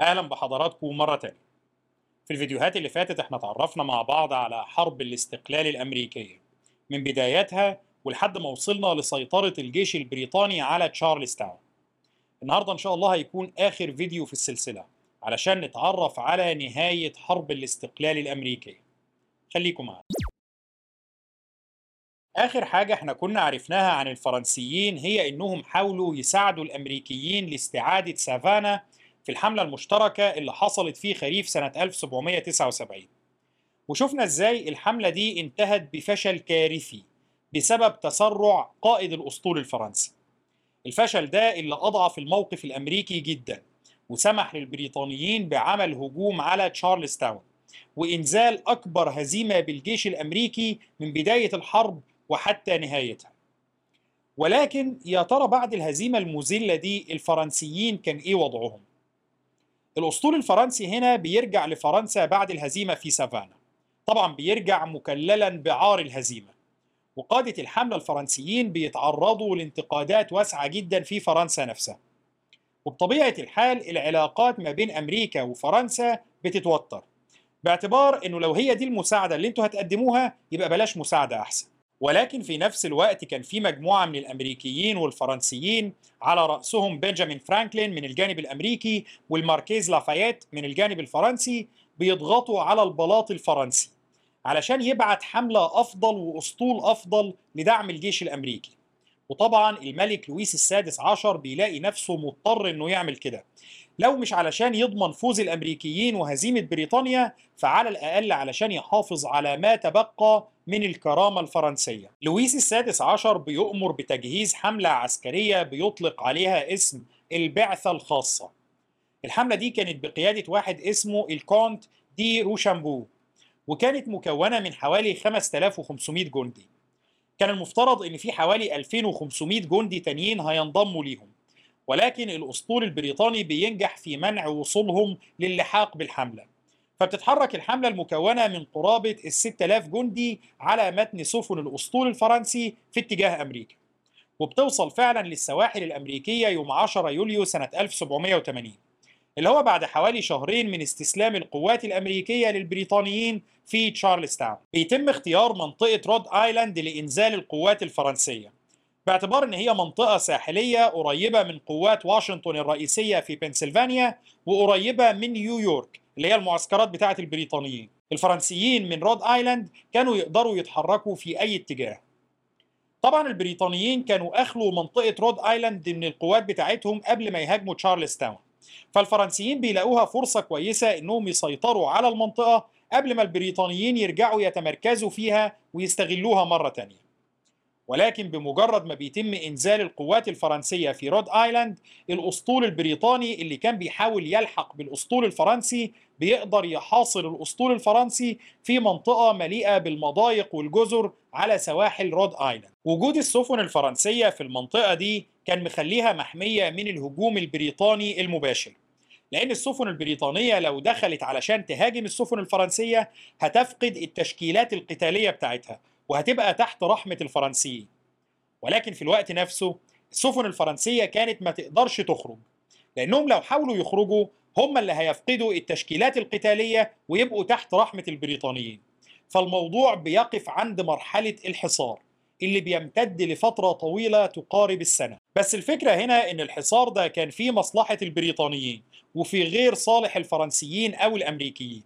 أهلا بحضراتكم مرة تانية. في الفيديوهات اللي فاتت إحنا اتعرفنا مع بعض على حرب الاستقلال الأمريكية من بدايتها ولحد ما وصلنا لسيطرة الجيش البريطاني على تشارلز تاون. النهارده إن شاء الله هيكون آخر فيديو في السلسلة علشان نتعرف على نهاية حرب الاستقلال الأمريكية. خليكم معانا. آخر حاجة إحنا كنا عرفناها عن الفرنسيين هي إنهم حاولوا يساعدوا الأمريكيين لاستعادة سافانا في الحملة المشتركة اللي حصلت في خريف سنة 1779 وشفنا إزاي الحملة دي انتهت بفشل كارثي بسبب تسرع قائد الأسطول الفرنسي. الفشل ده اللي أضعف الموقف الأمريكي جدا وسمح للبريطانيين بعمل هجوم على تشارلز تاون وإنزال أكبر هزيمة بالجيش الأمريكي من بداية الحرب وحتى نهايتها. ولكن يا ترى بعد الهزيمة المذلة دي الفرنسيين كان إيه وضعهم؟ الأسطول الفرنسي هنا بيرجع لفرنسا بعد الهزيمة في سافانا. طبعا بيرجع مكللا بعار الهزيمة. وقادة الحملة الفرنسيين بيتعرضوا لانتقادات واسعة جدا في فرنسا نفسها. وبطبيعة الحال العلاقات ما بين أمريكا وفرنسا بتتوتر باعتبار إنه لو هي دي المساعدة اللي أنتوا هتقدموها يبقى بلاش مساعدة أحسن. ولكن في نفس الوقت كان في مجموعة من الأمريكيين والفرنسيين على رأسهم بنجامين فرانكلين من الجانب الأمريكي والماركيز لافايت من الجانب الفرنسي بيضغطوا على البلاط الفرنسي علشان يبعت حملة أفضل وأسطول أفضل لدعم الجيش الأمريكي. وطبعا الملك لويس السادس عشر بيلاقي نفسه مضطر إنه يعمل كده. لو مش علشان يضمن فوز الأمريكيين وهزيمة بريطانيا فعلى الأقل علشان يحافظ على ما تبقى من الكرامة الفرنسية. لويس السادس عشر بيؤمر بتجهيز حملة عسكرية بيطلق عليها اسم البعثة الخاصة. الحملة دي كانت بقيادة واحد اسمه الكونت دي روشامبو وكانت مكونة من حوالي 5500 جندي. كان المفترض إن في حوالي 2500 جندي تانيين هينضموا ليهم ولكن الأسطول البريطاني بينجح في منع وصولهم للحاق بالحملة فبتتحرك الحملة المكونة من قرابة ال 6000 جندي على متن سفن الأسطول الفرنسي في اتجاه أمريكا وبتوصل فعلا للسواحل الأمريكية يوم 10 يوليو سنة 1780 اللي هو بعد حوالي شهرين من استسلام القوات الأمريكية للبريطانيين في تشارلز تاون بيتم اختيار منطقة رود آيلاند لإنزال القوات الفرنسية باعتبار إن هي منطقة ساحلية قريبة من قوات واشنطن الرئيسية في بنسلفانيا وقريبة من نيويورك. اللي هي المعسكرات بتاعه البريطانيين. الفرنسيين من رود آيلاند كانوا يقدروا يتحركوا في أي اتجاه. طبعا البريطانيين كانوا أخلوا منطقة رود آيلاند من القوات بتاعتهم قبل ما يهاجموا تشارلز تاون فالفرنسيين بيلاقوها فرصة كويسة إنهم يسيطروا على المنطقة قبل ما البريطانيين يرجعوا يتمركزوا فيها ويستغلوها مرة تانية. ولكن بمجرد ما بيتم إنزال القوات الفرنسية في رود آيلاند الأسطول البريطاني اللي كان بيحاول يلحق بالأسطول الفرنسي بيقدر يحاصر الأسطول الفرنسي في منطقة مليئة بالمضايق والجزر على سواحل رود آيلاند. وجود السفن الفرنسية في المنطقة دي كان مخليها محمية من الهجوم البريطاني المباشر. لأن السفن البريطانية لو دخلت علشان تهاجم السفن الفرنسية هتفقد التشكيلات القتالية بتاعتها. وهتبقى تحت رحمة الفرنسيين. ولكن في الوقت نفسه السفن الفرنسية كانت ما تقدرش تخرج لأنهم لو حاولوا يخرجوا هم اللي هيفقدوا التشكيلات القتالية ويبقوا تحت رحمة البريطانيين. فالموضوع بيقف عند مرحلة الحصار اللي بيمتد لفترة طويلة تقارب السنة. بس الفكرة هنا إن الحصار ده كان في مصلحة البريطانيين وفي غير صالح الفرنسيين أو الأمريكيين.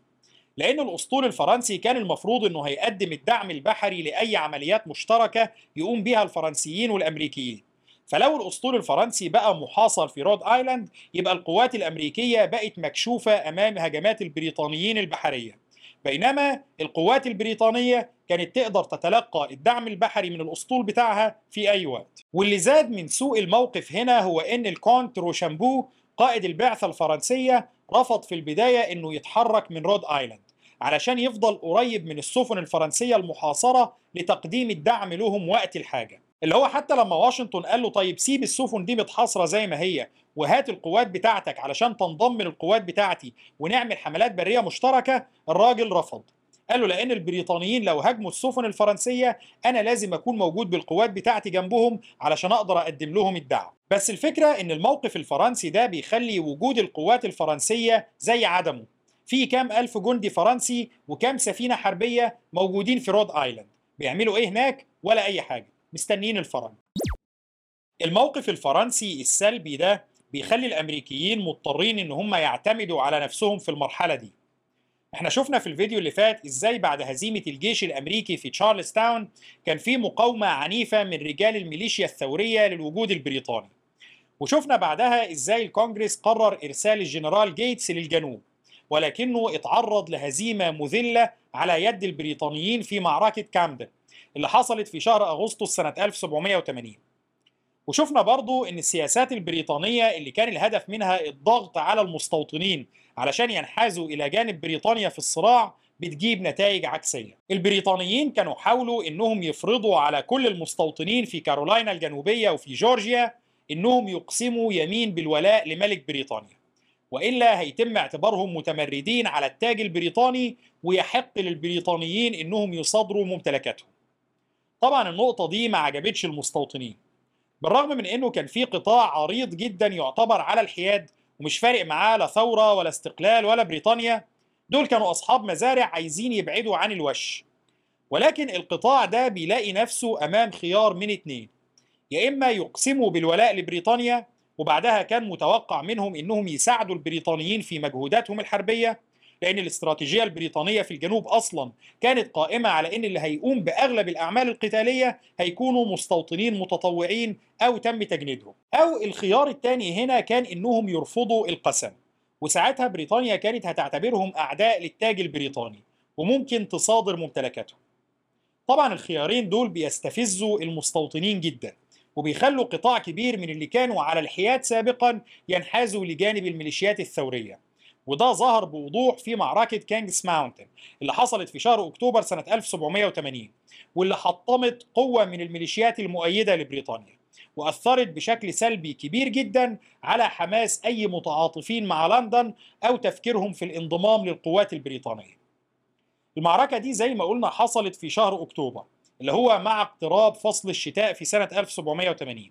لأن الأسطول الفرنسي كان المفروض إنه هيقدم الدعم البحري لأي عمليات مشتركة يقوم بها الفرنسيين والأمريكيين. فلو الأسطول الفرنسي بقى محاصر في رود آيلاند يبقى القوات الأمريكية بقت مكشوفة أمام هجمات البريطانيين البحرية. بينما القوات البريطانية كانت تقدر تتلقى الدعم البحري من الأسطول بتاعها في أي وقت. واللي زاد من سوء الموقف هنا هو إن الكونت روشامبو قائد البعثة الفرنسية رفض في البداية إنه يتحرك من رود آيلاند. علشان يفضل قريب من السفن الفرنسية المحاصرة لتقديم الدعم لهم وقت الحاجة. اللي هو حتى لما واشنطن قال له طيب سيب السفن دي متحاصرة زي ما هي وهات القوات بتاعتك علشان تنضم للقوات بتاعتي ونعمل حملات برية مشتركة الراجل رفض. قال له لأن البريطانيين لو هاجموا السفن الفرنسية أنا لازم أكون موجود بالقوات بتاعتي جنبهم علشان أقدر أقدم لهم الدعم. بس الفكرة إن الموقف الفرنسي ده بيخلي وجود القوات الفرنسية زي عدمه. في كام ألف جندي فرنسي وكام سفينة حربية موجودين في رود آيلاند؟ بيعملوا إيه هناك؟ ولا أي حاجة. مستنيين الفرج الموقف الفرنسي السلبي ده بيخلي الأمريكيين مضطرين إن هم يعتمدوا على نفسهم في المرحلة دي. إحنا شفنا في الفيديو اللي فات إزاي بعد هزيمة الجيش الأمريكي في تشارلز تاون كان في مقاومة عنيفة من رجال الميليشيا الثورية للوجود البريطاني. وشفنا بعدها إزاي الكونجرس قرر إرسال الجنرال جيتس للجنوب. ولكنه اتعرض لهزيمة مذلة على يد البريطانيين في معركة كامدن اللي حصلت في شهر أغسطس سنة 1780 وشفنا برضو إن السياسات البريطانية اللي كان الهدف منها الضغط على المستوطنين علشان ينحازوا إلى جانب بريطانيا في الصراع بتجيب نتائج عكسية. البريطانيين كانوا حاولوا إنهم يفرضوا على كل المستوطنين في كارولاينا الجنوبية وفي جورجيا إنهم يقسموا يمين بالولاء لملك بريطانيا. وإلا هيتم اعتبارهم متمردين على التاج البريطاني ويحق للبريطانيين إنهم يصادروا ممتلكاتهم. طبعا النقطة دي ما عجبتش المستوطنين بالرغم من إنه كان في قطاع عريض جدا يعتبر على الحياد ومش فارق معاه لا ثورة ولا استقلال ولا بريطانيا دول كانوا أصحاب مزارع عايزين يبعدوا عن الوش. ولكن القطاع ده بيلاقي نفسه أمام خيار من اتنين يا إما يقسموا بالولاء لبريطانيا وبعدها كان متوقع منهم إنهم يساعدوا البريطانيين في مجهوداتهم الحربية لأن الاستراتيجية البريطانية في الجنوب أصلا كانت قائمة على أن اللي هيقوم بأغلب الأعمال القتالية هيكونوا مستوطنين متطوعين أو تم تجنيدهم. أو الخيار الثاني هنا كان إنهم يرفضوا القسم وساعتها بريطانيا كانت هتعتبرهم أعداء للتاج البريطاني وممكن تصادر ممتلكاتهم. طبعا الخيارين دول بيستفزوا المستوطنين جدا. وبيخلوا قطاع كبير من اللي كانوا على الحياد سابقا ينحازوا لجانب الميليشيات الثورية. وده ظهر بوضوح في معركة كينجز ماونتن اللي حصلت في شهر أكتوبر سنة 1780 واللي حطمت قوة من الميليشيات المؤيدة لبريطانيا وأثرت بشكل سلبي كبير جدا على حماس أي متعاطفين مع لندن أو تفكيرهم في الانضمام للقوات البريطانية. المعركة دي زي ما قلنا حصلت في شهر أكتوبر. اللي هو مع اقتراب فصل الشتاء في سنة 1780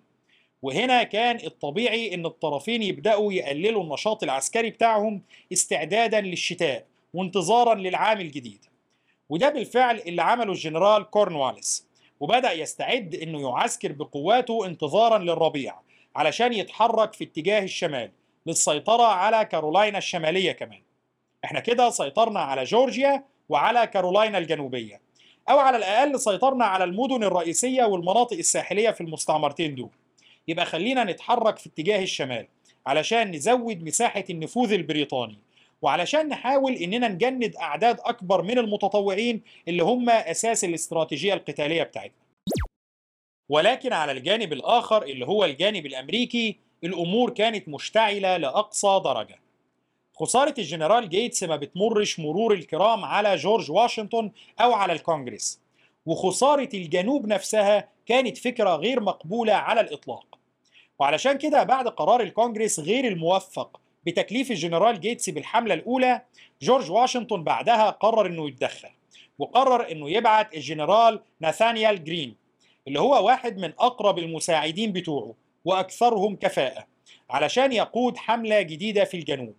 وهنا كان الطبيعي إن الطرفين يبدأوا يقللوا النشاط العسكري بتاعهم استعدادا للشتاء وانتظارا للعام الجديد. وده بالفعل اللي عمله الجنرال كورنواليس. وبدأ يستعد إنه يعسكر بقواته انتظارا للربيع علشان يتحرك في اتجاه الشمال للسيطرة على كارولاينا الشمالية كمان. إحنا كده سيطرنا على جورجيا وعلى كارولاينا الجنوبية. أو على الأقل سيطرنا على المدن الرئيسية والمناطق الساحلية في المستعمرتين دول. يبقى خلينا نتحرك في اتجاه الشمال علشان نزود مساحة النفوذ البريطاني وعلشان نحاول إننا نجند أعداد أكبر من المتطوعين اللي هم أساس الاستراتيجية القتالية بتاعتنا. ولكن على الجانب الآخر اللي هو الجانب الأمريكي الأمور كانت مشتعلة لأقصى درجة. خسارة الجنرال جيتس ما بتمرش مرور الكرام على جورج واشنطن أو على الكونجرس وخسارة الجنوب نفسها كانت فكرة غير مقبولة على الإطلاق. وعلشان كده بعد قرار الكونجرس غير الموفق بتكليف الجنرال جيتس بالحملة الأولى جورج واشنطن بعدها قرر إنه يتدخل. وقرر إنه يبعت الجنرال ناثانيال جرين اللي هو واحد من أقرب المساعدين بتوعه وأكثرهم كفاءة علشان يقود حملة جديدة في الجنوب.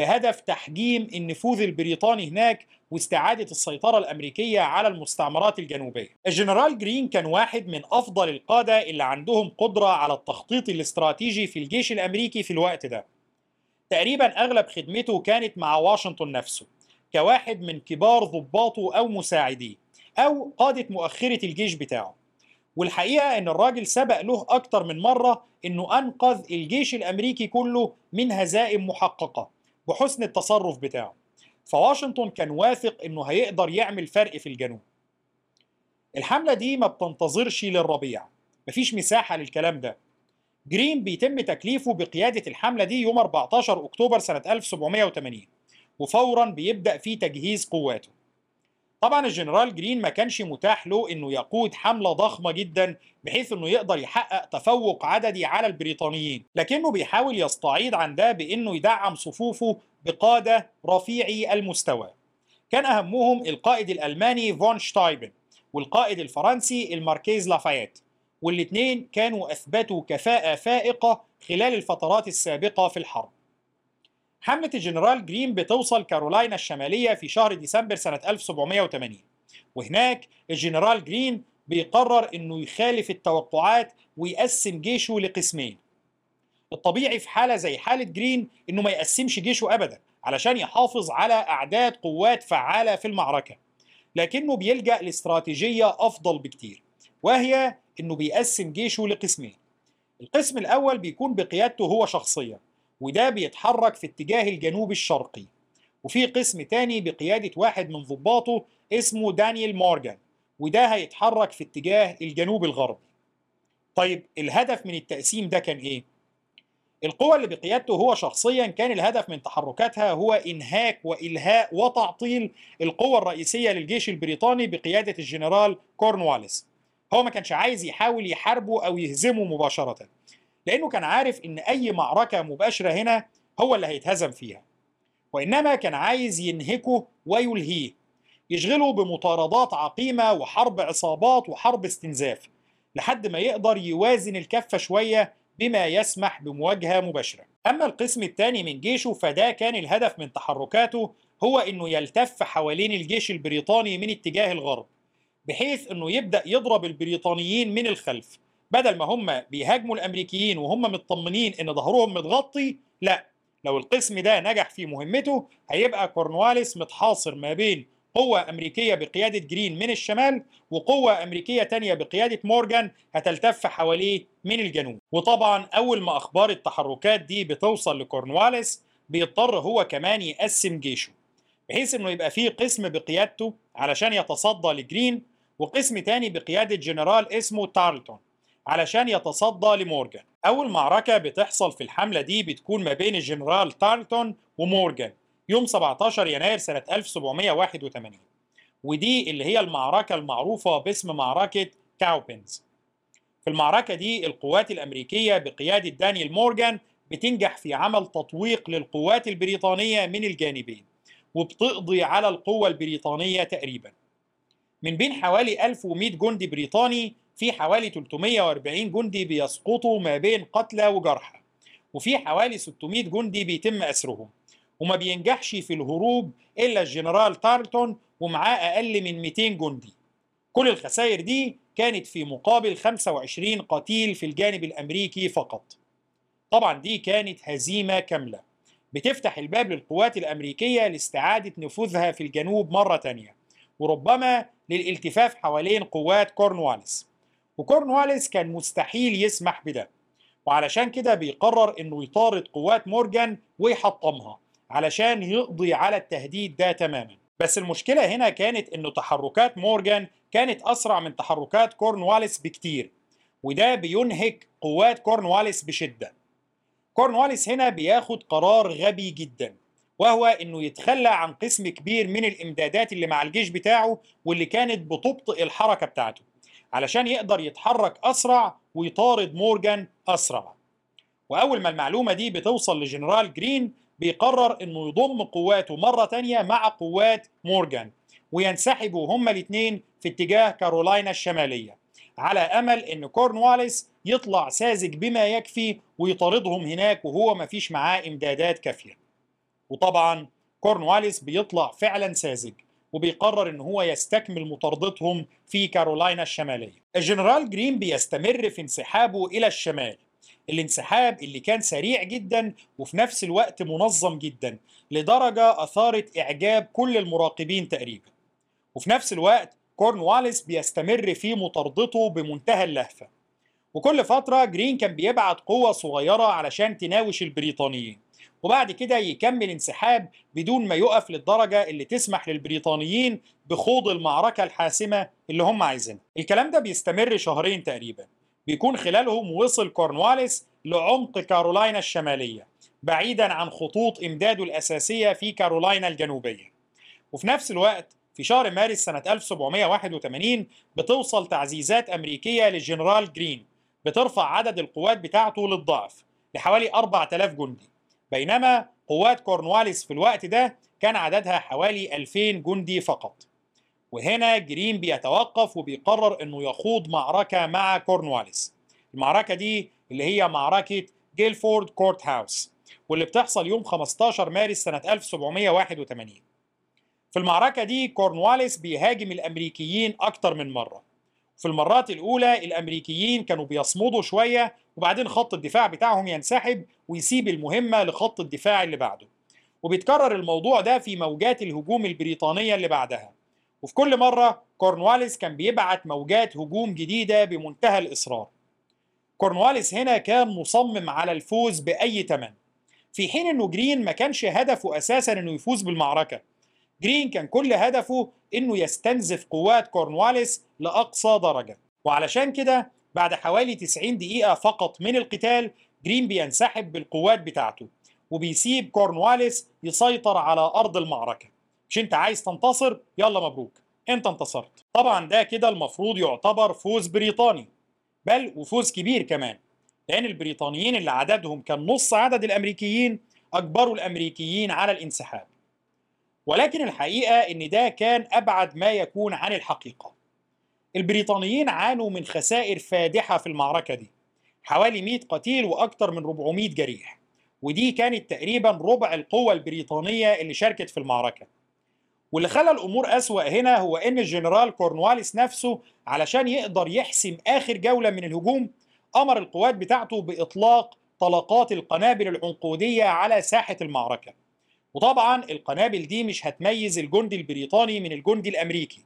بهدف تحجيم النفوذ البريطاني هناك واستعادة السيطرة الأمريكية على المستعمرات الجنوبية. الجنرال جرين كان واحد من أفضل القادة اللي عندهم قدرة على التخطيط الاستراتيجي في الجيش الأمريكي في الوقت ده. تقريبا أغلب خدمته كانت مع واشنطن نفسه كواحد من كبار ضباطه أو مساعديه أو قادة مؤخرة الجيش بتاعه. والحقيقة إن الراجل سبق له أكتر من مرة إنه أنقذ الجيش الأمريكي كله من هزائم محققة. بحسن التصرف بتاعه. فواشنطن كان واثق إنه هيقدر يعمل فرق في الجنوب. الحملة دي ما بتنتظرش للربيع. مفيش مساحة للكلام ده. جرين بيتم تكليفه بقيادة الحملة دي يوم 14 أكتوبر سنة 1780 وفورا بيبدأ في تجهيز قواته. طبعا الجنرال جرين ما كانش متاح له إنه يقود حملة ضخمة جدا بحيث إنه يقدر يحقق تفوق عددي على البريطانيين. لكنه بيحاول يستعيض عن ده بإنه يدعم صفوفه بقادة رفيعي المستوى. كان أهمهم القائد الألماني فون شتايبن والقائد الفرنسي الماركيز لافايت والاثنين كانوا أثبتوا كفاءة فائقة خلال الفترات السابقة في الحرب. حملة الجنرال جرين بتوصل كارولاينا الشمالية في شهر ديسمبر سنة 1780 وهناك الجنرال جرين بيقرر إنه يخالف التوقعات ويقسم جيشه لقسمين. الطبيعي في حالة زي حالة جرين إنه ما يقسمش جيشه ابدا علشان يحافظ على أعداد قوات فعالة في المعركة. لكنه بيلجأ لاستراتيجية أفضل بكتير وهي إنه بيقسم جيشه لقسمين. القسم الأول بيكون بقيادته هو شخصيا. وده بيتحرك في اتجاه الجنوب الشرقي. وفي قسم تاني بقيادة واحد من ضباطه اسمه دانيال مورجان وده هيتحرك في اتجاه الجنوب الغربي. طيب الهدف من التقسيم ده كان إيه؟ القوى اللي بقيادته هو شخصيا كان الهدف من تحركاتها هو إنهاك وإلهاء وتعطيل القوة الرئيسية للجيش البريطاني بقيادة الجنرال كورنواليس. هو ما كانش عايز يحاول يحاربه أو يهزمه مباشرة. لأنه كان عارف إن أي معركة مباشرة هنا هو اللي هيتهزم فيها. وإنما كان عايز ينهكه ويلهيه يشغله بمطاردات عقيمة وحرب عصابات وحرب استنزاف لحد ما يقدر يوازن الكفة شوية بما يسمح بمواجهة مباشرة. أما القسم الثاني من جيشه فده كان الهدف من تحركاته هو أنه يلتف حوالين الجيش البريطاني من اتجاه الغرب بحيث أنه يبدأ يضرب البريطانيين من الخلف. بدل ما هم بيهاجموا الأمريكيين وهم مطمنين أن ظهرهم متغطي لا. لو القسم ده نجح في مهمته هيبقى كورنواليس متحاصر ما بين قوة أمريكية بقيادة جرين من الشمال وقوة أمريكية تانية بقيادة مورجان هتلتف حواليه من الجنوب. وطبعا أول ما أخبار التحركات دي بتوصل لكورنواليس بيضطر هو كمان يقسم جيشه بحيث إنه يبقى فيه قسم بقيادته علشان يتصدى لجرين وقسم تاني بقيادة جنرال اسمه تارلتون. علشان يتصدى لمورجان أول معركة بتحصل في الحملة دي بتكون ما بين الجنرال تارلتون ومورجان يوم 17 يناير سنة 1781 ودي اللي هي المعركة المعروفة باسم معركة كاوبنز. في المعركة دي القوات الأمريكية بقيادة دانيال مورجان بتنجح في عمل تطويق للقوات البريطانية من الجانبين وبتقضي على القوة البريطانية تقريبا. من بين حوالي 1100 جندي بريطاني في حوالي 340 جندي بيسقطوا ما بين قتلى وجرحى وفي حوالي 600 جندي بيتم أسرهم وما بينجحش في الهروب إلا الجنرال تارلتون ومعاه أقل من 200 جندي. كل الخسائر دي كانت في مقابل 25 قتيل في الجانب الأمريكي فقط. طبعا دي كانت هزيمة كاملة. بتفتح الباب للقوات الأمريكية لاستعادة نفوذها في الجنوب مرة تانية وربما للالتفاف حوالين قوات كورنواليس. وكورنواليس كان مستحيل يسمح بده. وعلشان كده بيقرر إنه يطارد قوات مورجان ويحطمها علشان يقضي على التهديد ده تماما. بس المشكلة هنا كانت إنه تحركات مورجان كانت أسرع من تحركات كورنواليس بكتير وده بينهك قوات كورنواليس بشدة. كورنواليس هنا بياخد قرار غبي جدا وهو إنه يتخلى عن قسم كبير من الإمدادات اللي مع الجيش بتاعه واللي كانت بتبطئ الحركة بتاعته. علشان يقدر يتحرك أسرع ويطارد مورجان أسرع. وأول ما المعلومة دي بتوصل لجنرال جرين بيقرر إنه يضم قواته مرة تانية مع قوات مورجان وينسحبوا هما الاثنين في اتجاه كارولاينا الشمالية على أمل إن كورنواليس يطلع ساذج بما يكفي ويطاردهم هناك وهو ما فيش معاه إمدادات كافية. وطبعا كورنواليس بيطلع فعلا ساذج. وبيقرر إن هو يستكمل مطاردتهم في كارولاينا الشمالية. الجنرال جرين بيستمر في انسحابه إلى الشمال. الانسحاب اللي كان سريع جدا وفي نفس الوقت منظم جدا لدرجة أثارت إعجاب كل المراقبين تقريبا. وفي نفس الوقت كورنواليس بيستمر في مطاردته بمنتهى اللهفة. وكل فترة جرين كان بيبعت قوة صغيرة علشان تناوش البريطانيين. وبعد كده يكمل انسحاب بدون ما يقف للدرجة اللي تسمح للبريطانيين بخوض المعركة الحاسمة اللي هم عايزينها. الكلام ده بيستمر شهرين تقريبا. بيكون خلالهم وصل كورنواليس لعمق كارولاينا الشمالية بعيدا عن خطوط إمداده الأساسية في كارولاينا الجنوبية. وفي نفس الوقت في شهر مارس سنة 1781 بتوصل تعزيزات أمريكية للجنرال جرين بترفع عدد القوات بتاعته للضعف لحوالي 4000 جندي. بينما قوات كورنواليس في الوقت ده كان عددها حوالي 2000 جندي فقط. وهنا جرين بيتوقف وبيقرر إنه يخوض معركة مع كورنواليس. المعركة دي اللي هي معركة جيلفورد كورت هاوس واللي بتحصل يوم 15 مارس سنة 1781 في المعركة دي كورنواليس بيهاجم الأمريكيين أكتر من مرة. في المرات الأولى الأمريكيين كانوا بيصمدوا شوية وبعدين خط الدفاع بتاعهم ينسحب ويسيب المهمة لخط الدفاع اللي بعده. وبيتكرر الموضوع ده في موجات الهجوم البريطانية اللي بعدها. وفي كل مرة كورنواليس كان بيبعت موجات هجوم جديدة بمنتهى الإصرار. كورنواليس هنا كان مصمم على الفوز بأي ثمن في حين إنه جرين ما كانش هدفه أساسا إنه يفوز بالمعركة. جرين كان كل هدفه إنه يستنزف قوات كورنواليس لأقصى درجة. وعلشان كده بعد حوالي 90 دقيقة فقط من القتال جرين بينسحب بالقوات بتاعته وبيسيب كورنواليس يسيطر على أرض المعركة. مش أنت عايز تنتصر؟ يلا مبروك. أنت انتصرت. طبعا ده كده المفروض يعتبر فوز بريطاني. بل وفوز كبير كمان لأن البريطانيين اللي عددهم كان نص عدد الأمريكيين أجبروا الأمريكيين على الانسحاب. ولكن الحقيقة إن ده كان أبعد ما يكون عن الحقيقة. البريطانيين عانوا من خسائر فادحة في المعركة دي حوالي 100 قتيل وأكثر من 400 جريح ودي كانت تقريبا ربع القوة البريطانية اللي شاركت في المعركة. واللي خلى الأمور أسوأ هنا هو إن الجنرال كورنواليس نفسه علشان يقدر يحسم آخر جولة من الهجوم أمر القوات بتاعته بإطلاق طلقات القنابل العنقودية على ساحة المعركة. وطبعا القنابل دي مش هتميز الجندي البريطاني من الجندي الأمريكي.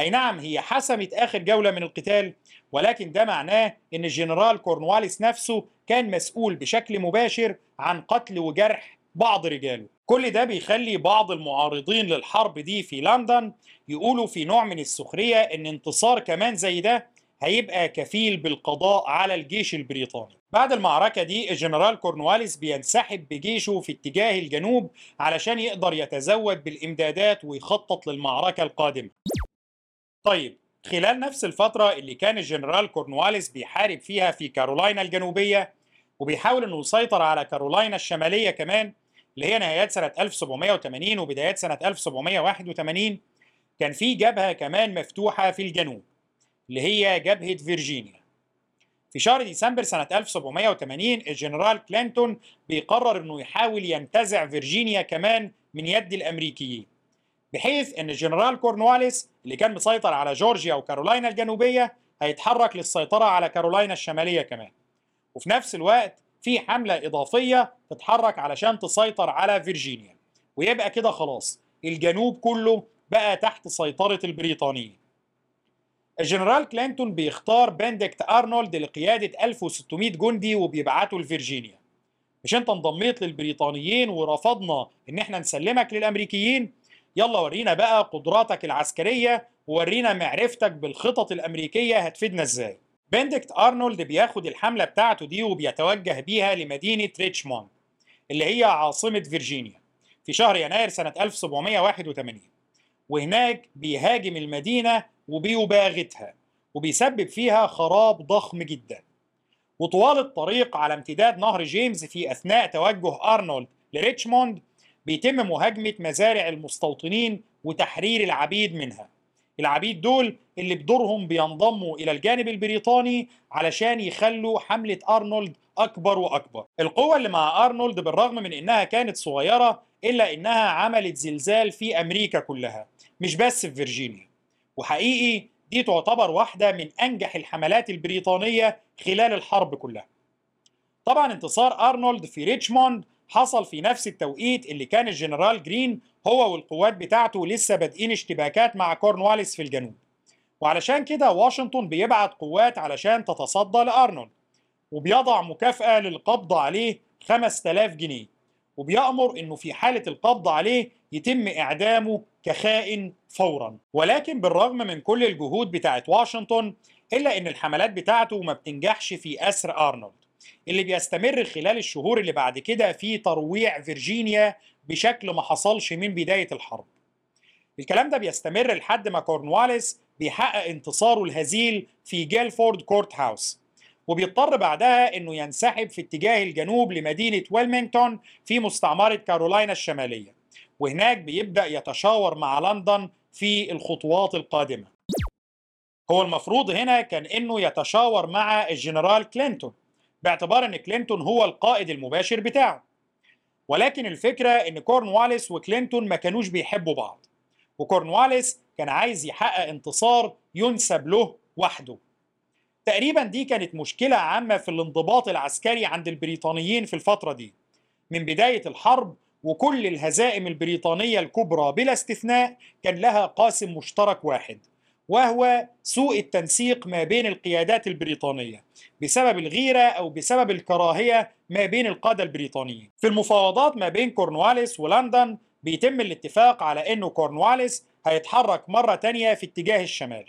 أي نعم هي حسمت آخر جولة من القتال ولكن ده معناه إن الجنرال كورنواليس نفسه كان مسؤول بشكل مباشر عن قتل وجرح بعض رجاله. كل ده بيخلي بعض المعارضين للحرب دي في لندن يقولوا في نوع من السخرية إن انتصار كمان زي ده هيبقى كفيل بالقضاء على الجيش البريطاني. بعد المعركة دي الجنرال كورنواليس بينسحب بجيشه في اتجاه الجنوب علشان يقدر يتزود بالإمدادات ويخطط للمعركة القادمة. طيب خلال نفس الفترة اللي كان الجنرال كورنواليس بيحارب فيها في كارولاينا الجنوبية وبيحاول إنه يسيطر على كارولاينا الشمالية كمان اللي هي نهايات سنة 1780 وبدايات سنة 1781 كان في جبهة كمان مفتوحة في الجنوب. اللي هي جبهة فيرجينيا. في شهر ديسمبر سنة 1780 الجنرال كلينتون بيقرر إنه يحاول ينتزع فيرجينيا كمان من يد الأمريكيين بحيث إن الجنرال كورنواليس اللي كان مسيطر على جورجيا وكارولاينا الجنوبية هيتحرك للسيطرة على كارولاينا الشمالية كمان. وفي نفس الوقت في حملة إضافية تتحرك علشان تسيطر على فيرجينيا ويبقى كده خلاص الجنوب كله بقى تحت سيطرة البريطانيين. الجنرال كلينتون بيختار بندكت أرنولد لقيادة 1600 جندي وبيبعته لفرجينيا مش أنت انضميت للبريطانيين ورفضنا إن إحنا نسلمك للأمريكيين؟ يلا ورينا بقى قدراتك العسكرية وورينا معرفتك بالخطط الأمريكية هتفيدنا إزاي. بندكت أرنولد بياخد الحملة بتاعته دي وبيتوجه بيها لمدينة ريتشموند اللي هي عاصمة فيرجينيا في شهر يناير سنة 1781 وهناك بيهاجم المدينة وبيباغتها وبيسبب فيها خراب ضخم جدا. وطوال الطريق على امتداد نهر جيمس في أثناء توجه أرنولد لريتشموند بيتم مهاجمة مزارع المستوطنين وتحرير العبيد منها. العبيد دول اللي بدورهم بينضموا إلى الجانب البريطاني علشان يخلوا حملة أرنولد أكبر وأكبر. القوة اللي مع أرنولد بالرغم من إنها كانت صغيرة إلا إنها عملت زلزال في أمريكا كلها مش بس في فيرجينيا. وحقيقي دي تعتبر واحدة من أنجح الحملات البريطانية خلال الحرب كلها. طبعا انتصار أرنولد في ريتشموند حصل في نفس التوقيت اللي كان الجنرال جرين هو والقوات بتاعته لسه بادئين اشتباكات مع كورنواليس في الجنوب. وعلشان كده واشنطن بيبعت قوات علشان تتصدى لأرنولد وبيضع مكافأة للقبض عليه 5000 جنيه وبيأمر إنه في حالة القبض عليه يتم إعدامه كخائن فورا. ولكن بالرغم من كل الجهود بتاعت واشنطن إلا إن الحملات بتاعته ما بتنجحش في أسر أرنولد اللي بيستمر خلال الشهور اللي بعد كده في ترويع فيرجينيا بشكل ما حصلش من بداية الحرب. الكلام ده بيستمر لحد ما كورنواليس بيحقق انتصاره الهزيل في جيلفورد كورت هاوس وبيضطر بعدها إنه ينسحب في اتجاه الجنوب لمدينة ويلمنغتون في مستعمرة كارولاينا الشمالية. وهناك بيبدأ يتشاور مع لندن في الخطوات القادمة. هو المفروض هنا كان إنه يتشاور مع الجنرال كلينتون باعتبار إن كلينتون هو القائد المباشر بتاعه. ولكن الفكرة إن كورنواليس وكلينتون ما كانوش بيحبوا بعض وكورنواليس كان عايز يحقق انتصار ينسب له وحده. تقريبا دي كانت مشكلة عامة في الانضباط العسكري عند البريطانيين في الفترة دي. من بداية الحرب وكل الهزائم البريطانية الكبرى بلا استثناء كان لها قاسم مشترك واحد وهو سوء التنسيق ما بين القيادات البريطانية بسبب الغيرة أو بسبب الكراهية ما بين القادة البريطانيين. في المفاوضات ما بين كورنواليس ولندن بيتم الاتفاق على أنه كورنواليس هيتحرك مرة تانية في اتجاه الشمال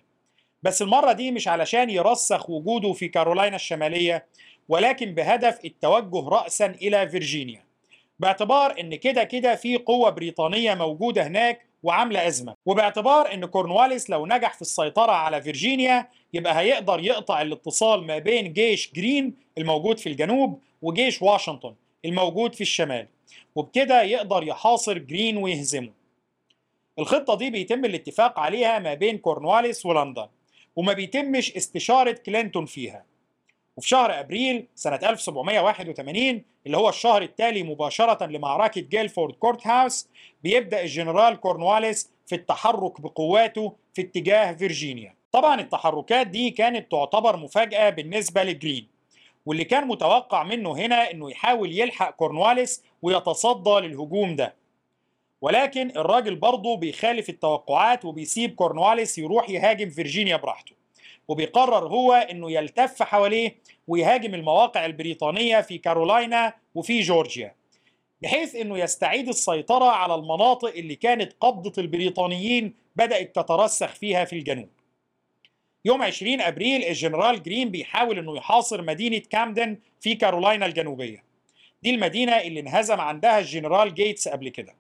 بس المرة دي مش علشان يرسخ وجوده في كارولاينا الشمالية ولكن بهدف التوجه رأسا إلى فيرجينيا. باعتبار إن كده كده في قوة بريطانية موجودة هناك وعاملة أزمة. وباعتبار إن كورنواليس لو نجح في السيطرة على فيرجينيا يبقى هيقدر يقطع الاتصال ما بين جيش جرين الموجود في الجنوب وجيش واشنطن الموجود في الشمال. وبكده يقدر يحاصر جرين ويهزمه. الخطة دي بيتم الاتفاق عليها ما بين كورنواليس ولندن وما بيتمش استشارة كلينتون فيها. وفي شهر أبريل سنة 1781 اللي هو الشهر التالي مباشرة لمعركة جيلفورد كورت هاوس بيبدأ الجنرال كورنواليس في التحرك بقواته في اتجاه فيرجينيا. طبعا التحركات دي كانت تعتبر مفاجأة بالنسبة لجرين واللي كان متوقع منه هنا إنه يحاول يلحق كورنواليس ويتصدى للهجوم ده. ولكن الراجل برضه بيخالف التوقعات وبيسيب كورنواليس يروح يهاجم فيرجينيا براحته. وبيقرر هو إنه يلتف حواليه ويهاجم المواقع البريطانية في كارولاينا وفي جورجيا بحيث إنه يستعيد السيطرة على المناطق اللي كانت قبضة البريطانيين بدأت تترسخ فيها في الجنوب. يوم 20 أبريل الجنرال جرين بيحاول إنه يحاصر مدينة كامدن في كارولاينا الجنوبية. دي المدينة اللي انهزم عندها الجنرال جيتس قبل كده.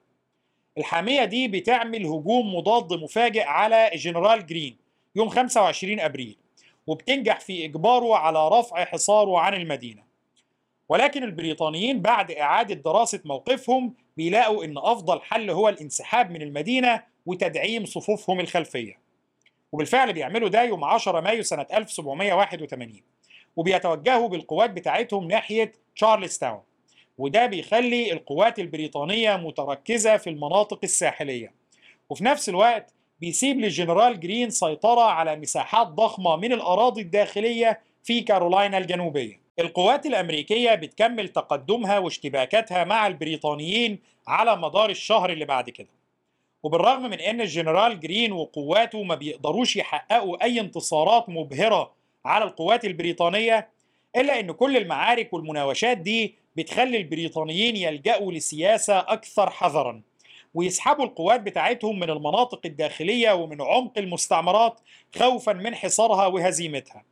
الحامية دي بتعمل هجوم مضاد مفاجئ على الجنرال جرين يوم 25 أبريل وبتنجح في إجباره على رفع حصاره عن المدينة. ولكن البريطانيين بعد إعادة دراسة موقفهم بيلاقوا إن أفضل حل هو الانسحاب من المدينة وتدعيم صفوفهم الخلفية. وبالفعل بيعملوا ده يوم 10 مايو سنة 1781 وبيتوجهوا بالقوات بتاعتهم ناحية تشارلز تاون وده بيخلي القوات البريطانية متركزة في المناطق الساحلية. وفي نفس الوقت بيسيب للجنرال جرين سيطرة على مساحات ضخمة من الأراضي الداخلية في كارولاينا الجنوبية. القوات الأمريكية بتكمل تقدمها واشتباكاتها مع البريطانيين على مدار الشهر اللي بعد كده. وبالرغم من أن الجنرال جرين وقواته ما بيقدروش يحققوا أي انتصارات مبهرة على القوات البريطانية إلا أن كل المعارك والمناوشات دي بتخلي البريطانيين يلجأوا لسياسة أكثر حذراً. ويسحبوا القوات بتاعتهم من المناطق الداخلية ومن عمق المستعمرات خوفا من حصارها وهزيمتها.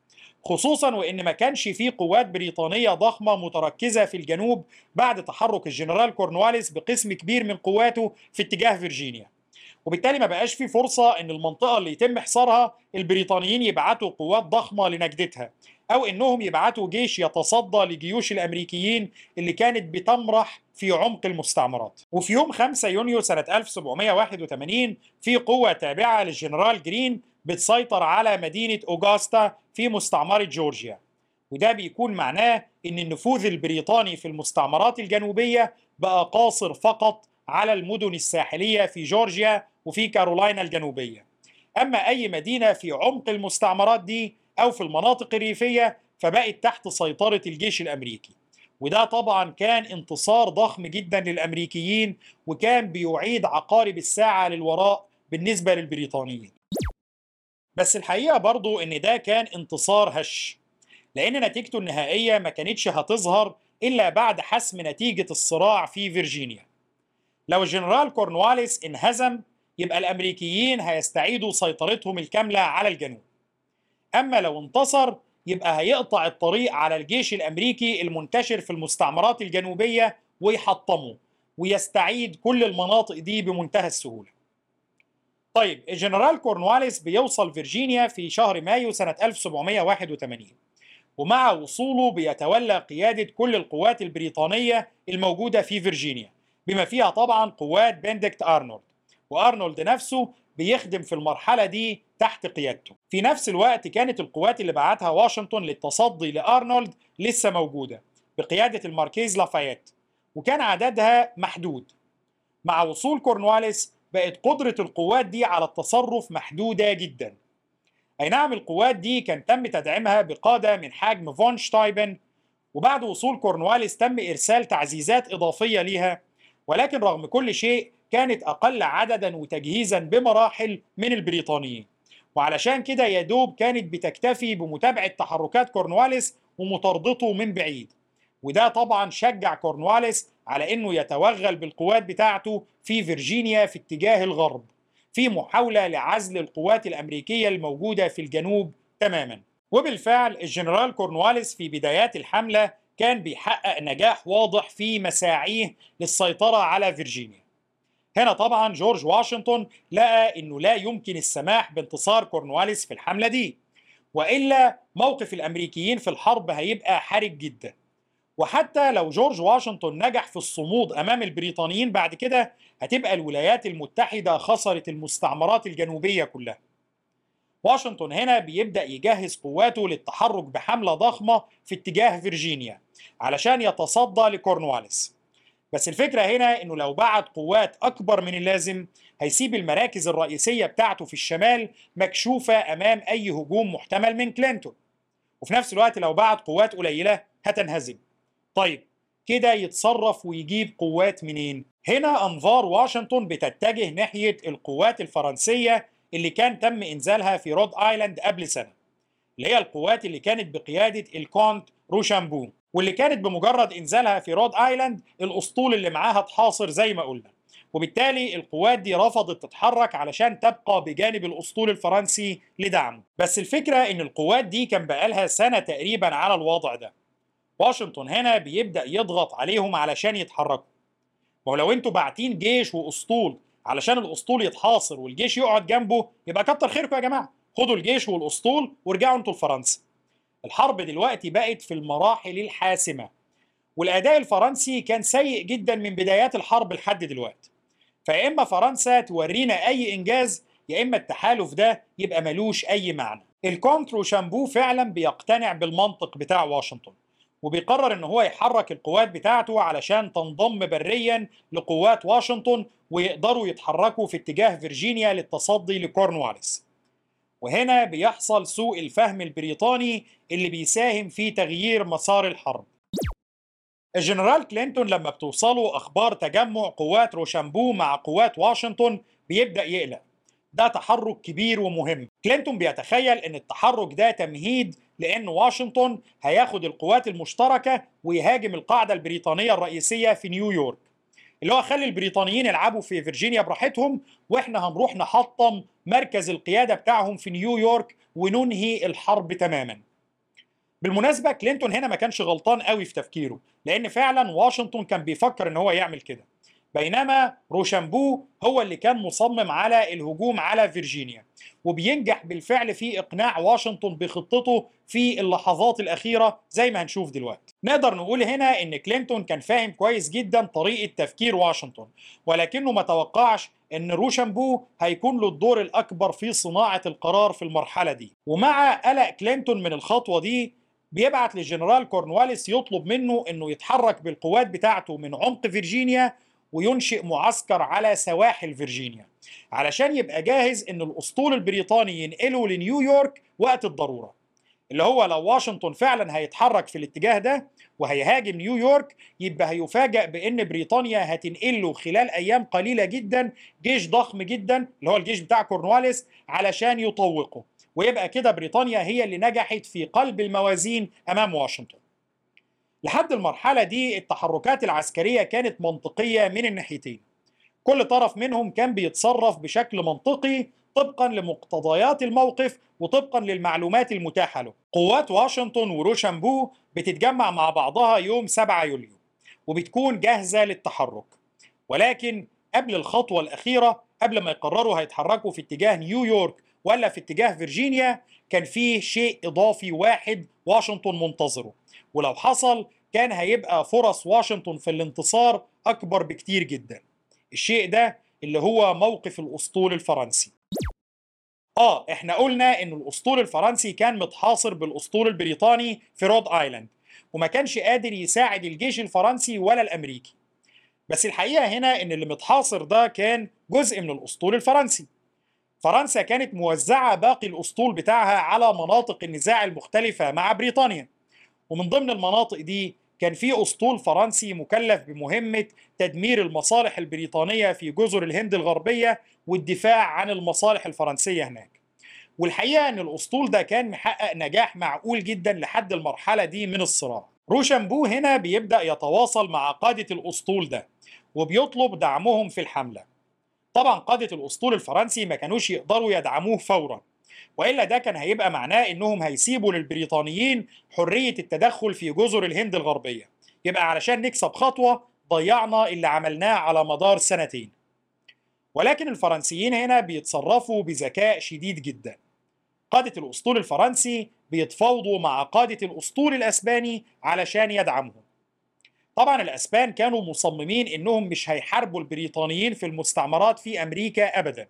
خصوصا وإن ما كانش في قوات بريطانية ضخمة متركزة في الجنوب بعد تحرك الجنرال كورنواليس بقسم كبير من قواته في اتجاه فيرجينيا. وبالتالي ما بقاش في فرصة إن المنطقة اللي يتم حصارها البريطانيين يبعتوا قوات ضخمة لنجدتها. أو إنهم يبعتوا جيش يتصدى لجيوش الأمريكيين اللي كانت بتمرح في عمق المستعمرات. وفي يوم 5 يونيو سنة 1781 في قوة تابعة للجنرال جرين بتسيطر على مدينة أوغاستا في مستعمرة جورجيا. وده بيكون معناه إن النفوذ البريطاني في المستعمرات الجنوبية بقى قاصر فقط على المدن الساحلية في جورجيا وفي كارولاينا الجنوبية. أما أي مدينة في عمق المستعمرات دي أو في المناطق الريفية فبقت تحت سيطرة الجيش الأمريكي. وده طبعا كان انتصار ضخم جدا للأمريكيين وكان بيعيد عقارب الساعة للوراء بالنسبة للبريطانيين. بس الحقيقة برضو إن ده كان انتصار هش لأن نتيجته النهائية ما كانتش هتظهر إلا بعد حسم نتيجة الصراع في فيرجينيا. لو الجنرال كورنواليس انهزم يبقى الأمريكيين هيستعيدوا سيطرتهم الكاملة على الجنوب. أما لو انتصر يبقى هيقطع الطريق على الجيش الأمريكي المنتشر في المستعمرات الجنوبية ويحطمه ويستعيد كل المناطق دي بمنتهى السهولة. طيب الجنرال كورنواليس بيوصل فيرجينيا في شهر مايو سنة 1781 ومع وصوله بيتولى قيادة كل القوات البريطانية الموجودة في فيرجينيا بما فيها طبعا قوات بندكت أرنولد وأرنولد نفسه بيخدم في المرحلة دي تحت قيادته. في نفس الوقت كانت القوات اللي بعتها واشنطن للتصدي لأرنولد لسه موجودة بقيادة الماركيز لافايت وكان عددها محدود. مع وصول كورنواليس بقت قدرة القوات دي على التصرف محدودة جدا. أي نعم القوات دي كان تم تدعيمها بقادة من حجم فون شتايبن وبعد وصول كورنواليس تم إرسال تعزيزات إضافية ليها ولكن رغم كل شيء كانت أقل عددا وتجهيزا بمراحل من البريطانيين. وعلشان كده يا دوب كانت بتكتفي بمتابعة تحركات كورنواليس ومطاردته من بعيد. وده طبعا شجع كورنواليس على إنه يتوغل بالقوات بتاعته في فيرجينيا في اتجاه الغرب في محاولة لعزل القوات الأمريكية الموجودة في الجنوب تماما. وبالفعل الجنرال كورنواليس في بدايات الحملة كان بيحقق نجاح واضح في مساعيه للسيطرة على فيرجينيا. هنا طبعا جورج واشنطن لقى إنه لا يمكن السماح بانتصار كورنواليس في الحملة دي وإلا موقف الأمريكيين في الحرب هيبقى حرج جدا وحتى لو جورج واشنطن نجح في الصمود أمام البريطانيين بعد كده هتبقى الولايات المتحدة خسرت المستعمرات الجنوبية كلها. واشنطن هنا بيبدأ يجهز قواته للتحرك بحملة ضخمة في اتجاه فيرجينيا علشان يتصدى لكورنواليس. بس الفكرة هنا إنه لو بعت قوات أكبر من اللازم هيسيب المراكز الرئيسية بتاعته في الشمال مكشوفة أمام أي هجوم محتمل من كلينتون. وفي نفس الوقت لو بعت قوات قليلة هتنهزم. طيب كده يتصرف ويجيب قوات منين؟ هنا أنظار واشنطن بتتجه ناحية القوات الفرنسية اللي كان تم إنزالها في رود آيلاند قبل سنة اللي هي القوات اللي كانت بقيادة الكونت روشامبو واللي كانت بمجرد إنزالها في رود آيلاند الأسطول اللي معاها اتحاصر زي ما قلنا. وبالتالي القوات دي رفضت تتحرك علشان تبقى بجانب الأسطول الفرنسي لدعمه بس الفكرة إن القوات دي كان بقالها سنة تقريبا على الوضع ده. واشنطن هنا بيبدأ يضغط عليهم علشان يتحركوا. ولو أنتوا باعتين جيش وأسطول علشان الأسطول يتحاصر والجيش يقعد جنبه يبقى كتر خيركم يا جماعة. خدوا الجيش والأسطول وارجعوا أنتوا لفرنسا. الحرب دلوقتي بقت في المراحل الحاسمة والأداء الفرنسي كان سيء جدا من بدايات الحرب لحد دلوقتي. فيا إما فرنسا تورينا أي إنجاز يا إما التحالف ده يبقى ملوش أي معنى. الكونت روشامبو فعلا بيقتنع بالمنطق بتاع واشنطن وبيقرر إن هو يحرك القوات بتاعته علشان تنضم بريا لقوات واشنطن ويقدروا يتحركوا في اتجاه فيرجينيا للتصدي لكورنواليس. وهنا بيحصل سوء الفهم البريطاني اللي بيساهم في تغيير مسار الحرب. الجنرال كلينتون لما بتوصله أخبار تجمع قوات روشامبو مع قوات واشنطن بيبدأ يقلق. ده تحرك كبير ومهم. كلينتون بيتخيل إن التحرك ده تمهيد لأن واشنطن هياخد القوات المشتركة ويهاجم القاعدة البريطانية الرئيسية في نيويورك. اللي هو خلي البريطانيين يلعبوا في فيرجينيا براحتهم وإحنا هنروح نحطم مركز القيادة بتاعهم في نيويورك وننهي الحرب تماما. بالمناسبة كلينتون هنا ما كانش غلطان قوي في تفكيره لأن فعلا واشنطن كان بيفكر إن هو يعمل كده. بينما روشامبو هو اللي كان مصمم على الهجوم على فيرجينيا وبينجح بالفعل في إقناع واشنطن بخطته في اللحظات الأخيرة زي ما هنشوف دلوقتي. نقدر نقول هنا إن كلينتون كان فاهم كويس جدا طريقة تفكير واشنطن ولكنه ما توقعش إن روشامبو هيكون له الدور الأكبر في صناعة القرار في المرحلة دي. ومع قلق كلينتون من الخطوة دي بيبعت للجنرال كورنواليس يطلب منه إنه يتحرك بالقوات بتاعته من عمق فيرجينيا وينشئ معسكر على سواحل فيرجينيا علشان يبقى جاهز إن الأسطول البريطاني ينقله لنيويورك وقت الضرورة. اللي هو لو واشنطن فعلا هيتحرك في الاتجاه ده وهيهاجم نيويورك يبقى هيفاجأ بإن بريطانيا هتنقل له خلال أيام قليلة جدا جيش ضخم جدا اللي هو الجيش بتاع كورنواليس علشان يطوقه. ويبقى كده بريطانيا هي اللي نجحت في قلب الموازين أمام واشنطن. لحد المرحلة دي التحركات العسكرية كانت منطقية من الناحيتين. كل طرف منهم كان بيتصرف بشكل منطقي طبقا لمقتضيات الموقف وطبقا للمعلومات المتاحة له. قوات واشنطن وروشامبو بتتجمع مع بعضها يوم 7 يوليو وبتكون جاهزة للتحرك. ولكن قبل الخطوة الأخيرة قبل ما يقرروا هيتحركوا في اتجاه نيويورك ولا في اتجاه فيرجينيا كان فيه شيء إضافي واحد واشنطن منتظره. ولو حصل كان هيبقى فرص واشنطن في الانتصار أكبر بكتير جدا. الشيء ده اللي هو موقف الأسطول الفرنسي. آه إحنا قلنا إن الأسطول الفرنسي كان متحاصر بالأسطول البريطاني في رود آيلاند وما كانش قادر يساعد الجيش الفرنسي ولا الأمريكي. بس الحقيقة هنا إن اللي متحاصر ده كان جزء من الأسطول الفرنسي. فرنسا كانت موزعة باقي الأسطول بتاعها على مناطق النزاع المختلفة مع بريطانيا. ومن ضمن المناطق دي كان في أسطول فرنسي مكلف بمهمة تدمير المصالح البريطانية في جزر الهند الغربية والدفاع عن المصالح الفرنسية هناك. والحقيقة إن الأسطول ده كان محقق نجاح معقول جدا لحد المرحلة دي من الصراع. روشامبو هنا بيبدأ يتواصل مع قادة الأسطول ده وبيطلب دعمهم في الحملة. طبعا قادة الأسطول الفرنسي ما كانوش يقدروا يدعموه فورا وإلا ده كان هيبقى معناه إنهم هيسيبوا للبريطانيين حرية التدخل في جزر الهند الغربية. يبقى علشان نكسب خطوة ضيعنا اللي عملناه على مدار سنتين. ولكن الفرنسيين هنا بيتصرفوا بذكاء شديد جدا. قادة الأسطول الفرنسي بيتفاوضوا مع قادة الأسطول الأسباني علشان يدعمهم. طبعا الأسبان كانوا مصممين إنهم مش هيحاربوا البريطانيين في المستعمرات في أمريكا أبدا.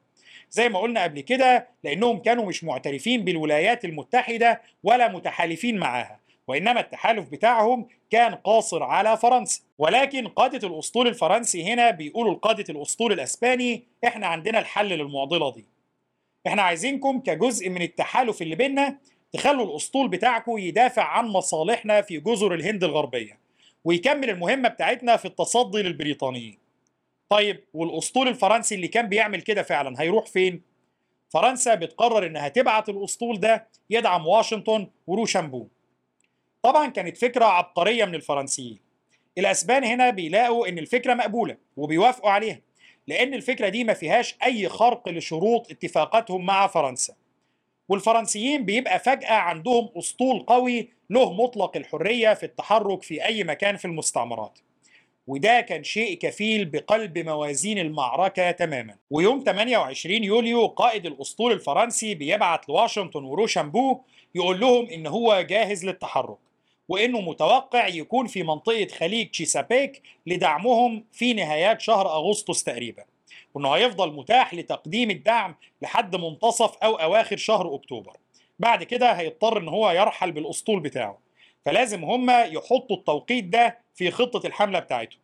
زي ما قلنا قبل كده لأنهم كانوا مش معترفين بالولايات المتحدة ولا متحالفين معاها وإنما التحالف بتاعهم كان قاصر على فرنسا. ولكن قادة الأسطول الفرنسي هنا بيقولوا لقادة الأسطول الأسباني إحنا عندنا الحل للمعضلة دي. إحنا عايزينكم كجزء من التحالف اللي بينا تخلوا الأسطول بتاعكم يدافع عن مصالحنا في جزر الهند الغربية ويكمل المهمة بتاعتنا في التصدي للبريطانيين. طيب والأسطول الفرنسي اللي كان بيعمل كده فعلا هيروح فين؟ فرنسا بتقرر إنها تبعت الأسطول ده يدعم واشنطن وروشامبو. طبعا كانت فكرة عبقرية من الفرنسيين. الأسبان هنا بيلاقوا إن الفكرة مقبولة وبيوافقوا عليها لأن الفكرة دي ما فيهاش أي خرق لشروط اتفاقاتهم مع فرنسا. والفرنسيين بيبقى فجأة عندهم أسطول قوي له مطلق الحرية في التحرك في أي مكان في المستعمرات. وده كان شيء كفيل بقلب موازين المعركة تماما. ويوم 28 يوليو قائد الأسطول الفرنسي بيبعت لواشنطن وروشامبو يقول لهم إن هو جاهز للتحرك وإنه متوقع يكون في منطقة خليج تشيسابيك لدعمهم في نهايات شهر أغسطس تقريبا وإنه هيفضل متاح لتقديم الدعم لحد منتصف أو أواخر شهر أكتوبر. بعد كده هيضطر إن هو يرحل بالأسطول بتاعه. فلازم هم يحطوا التوقيت ده في خطة الحملة بتاعتهم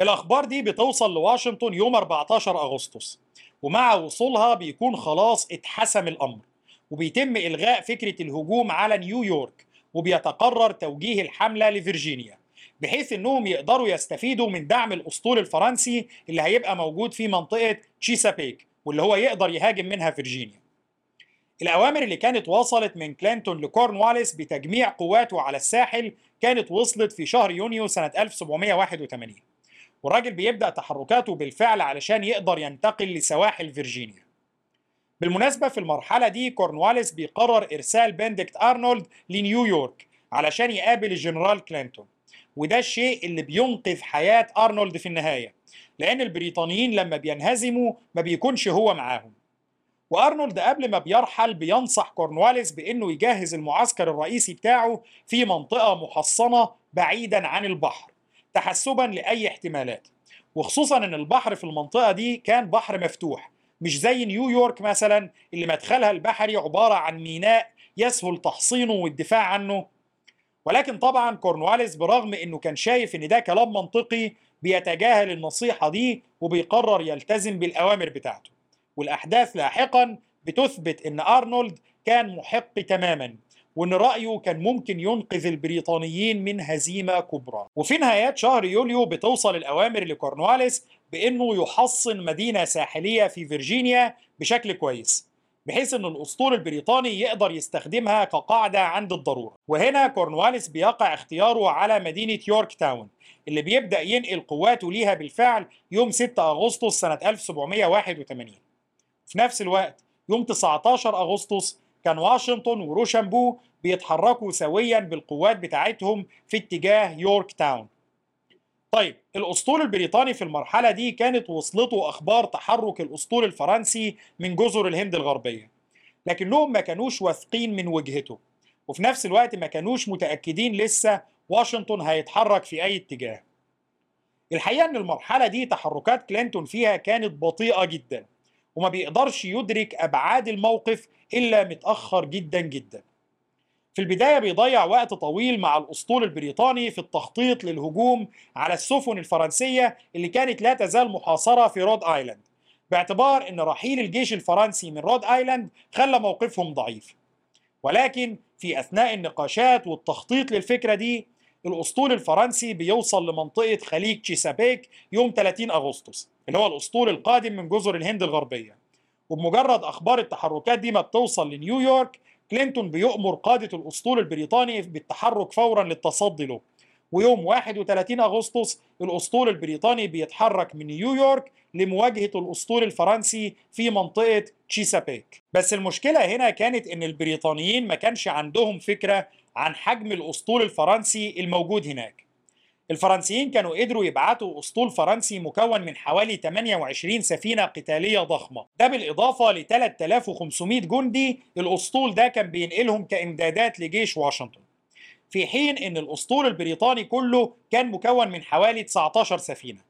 الأخبار دي بتوصل لواشنطن يوم 14 أغسطس ومع وصولها بيكون خلاص اتحسم الأمر وبيتم إلغاء فكرة الهجوم على نيويورك وبيتقرر توجيه الحملة لفرجينيا بحيث إنهم يقدروا يستفيدوا من دعم الأسطول الفرنسي اللي هيبقى موجود في منطقة تشيسابيك واللي هو يقدر يهاجم منها فيرجينيا. الأوامر اللي كانت وصلت من كلينتون لكورنواليس بتجميع قواته على الساحل كانت وصلت في شهر يونيو سنة 1781 والراجل بيبدأ تحركاته بالفعل علشان يقدر ينتقل لسواحل فيرجينيا. بالمناسبة في المرحلة دي كورنواليس بيقرر إرسال بندكت أرنولد لنيويورك علشان يقابل الجنرال كلينتون. وده الشيء اللي بينقذ حياة أرنولد في النهاية لأن البريطانيين لما بينهزموا ما بيكونش هو معاهم. وأرنولد قبل ما بيرحل بينصح كورنواليس بإنه يجهز المعسكر الرئيسي بتاعه في منطقة محصنة بعيدا عن البحر تحسبا لأي احتمالات. وخصوصا إن البحر في المنطقة دي كان بحر مفتوح مش زي نيويورك مثلا اللي مدخلها البحري عبارة عن ميناء يسهل تحصينه والدفاع عنه. ولكن طبعا كورنواليس برغم إنه كان شايف إن ده كلام منطقي بيتجاهل النصيحة دي وبيقرر يلتزم بالأوامر بتاعته. والأحداث لاحقا بتثبت أن أرنولد كان محق تماما وإن رأيه كان ممكن ينقذ البريطانيين من هزيمة كبرى. وفي نهايات شهر يوليو بتوصل الأوامر لكورنواليس بإنه يحصن مدينة ساحلية في فيرجينيا بشكل كويس بحيث ان الأسطول البريطاني يقدر يستخدمها كقاعدة عند الضرورة. وهنا كورنواليس بيقع اختياره على مدينة يورك تاون اللي بيبدأ ينقل قواته ليها بالفعل يوم 6 أغسطس سنة 1781 في نفس الوقت يوم 19 أغسطس كان واشنطن وروشامبو بيتحركوا سويا بالقوات بتاعتهم في اتجاه يورك تاون. طيب الأسطول البريطاني في المرحلة دي كانت وصلته أخبار تحرك الأسطول الفرنسي من جزر الهند الغربية لكنهم ما كانوش واثقين من وجهته وفي نفس الوقت ما كانوش متأكدين لسه واشنطن هيتحرك في أي اتجاه. الحقيقة إن المرحلة دي تحركات كلينتون فيها كانت بطيئة جدا. وما بيقدرش يدرك أبعاد الموقف إلا متأخر جدا جدا. في البداية بيضيع وقت طويل مع الأسطول البريطاني في التخطيط للهجوم على السفن الفرنسية اللي كانت لا تزال محاصرة في رود آيلاند باعتبار أن رحيل الجيش الفرنسي من رود آيلاند خلى موقفهم ضعيف. ولكن في أثناء النقاشات والتخطيط للفكرة دي الأسطول الفرنسي بيوصل لمنطقة خليج تشيسابيك يوم 30 أغسطس اللي هو الأسطول القادم من جزر الهند الغربية. وبمجرد أخبار التحركات دي ما بتوصل لنيويورك كلينتون بيؤمر قادة الأسطول البريطاني بالتحرك فورا للتصدي له. ويوم 31 أغسطس الأسطول البريطاني بيتحرك من نيويورك لمواجهة الأسطول الفرنسي في منطقة تشيسابيك. بس المشكلة هنا كانت إن البريطانيين ما كانش عندهم فكرة عن حجم الأسطول الفرنسي الموجود هناك. الفرنسيين كانوا قدروا يبعتوا أسطول فرنسي مكون من حوالي 28 سفينة قتالية ضخمة. ده بالإضافة ل 3500 جندي الأسطول ده كان بينقلهم كإمدادات لجيش واشنطن. في حين إن الأسطول البريطاني كله كان مكون من حوالي 19 سفينة.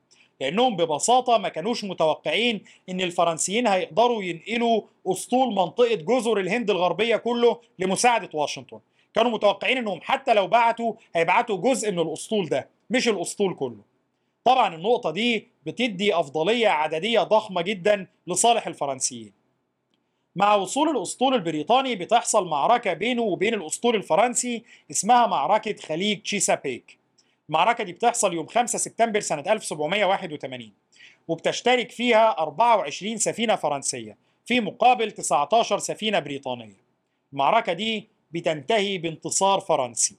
لأنهم ببساطة ما كانوش متوقعين إن الفرنسيين هيقدروا ينقلوا أسطول منطقة جزر الهند الغربية كله لمساعدة واشنطن. كانوا متوقعين إنهم حتى لو بعتوا هيبعتوا جزء من الأسطول ده مش الأسطول كله. طبعا النقطة دي بتدي أفضلية عددية ضخمة جدا لصالح الفرنسيين. مع وصول الأسطول البريطاني بتحصل معركة بينه وبين الأسطول الفرنسي اسمها معركة خليج تشيسابيك. المعركة دي بتحصل يوم 5 سبتمبر سنة 1781 وبتشترك فيها 24 سفينة فرنسية في مقابل 19 سفينة بريطانية. المعركة دي بتنتهي بانتصار فرنسي.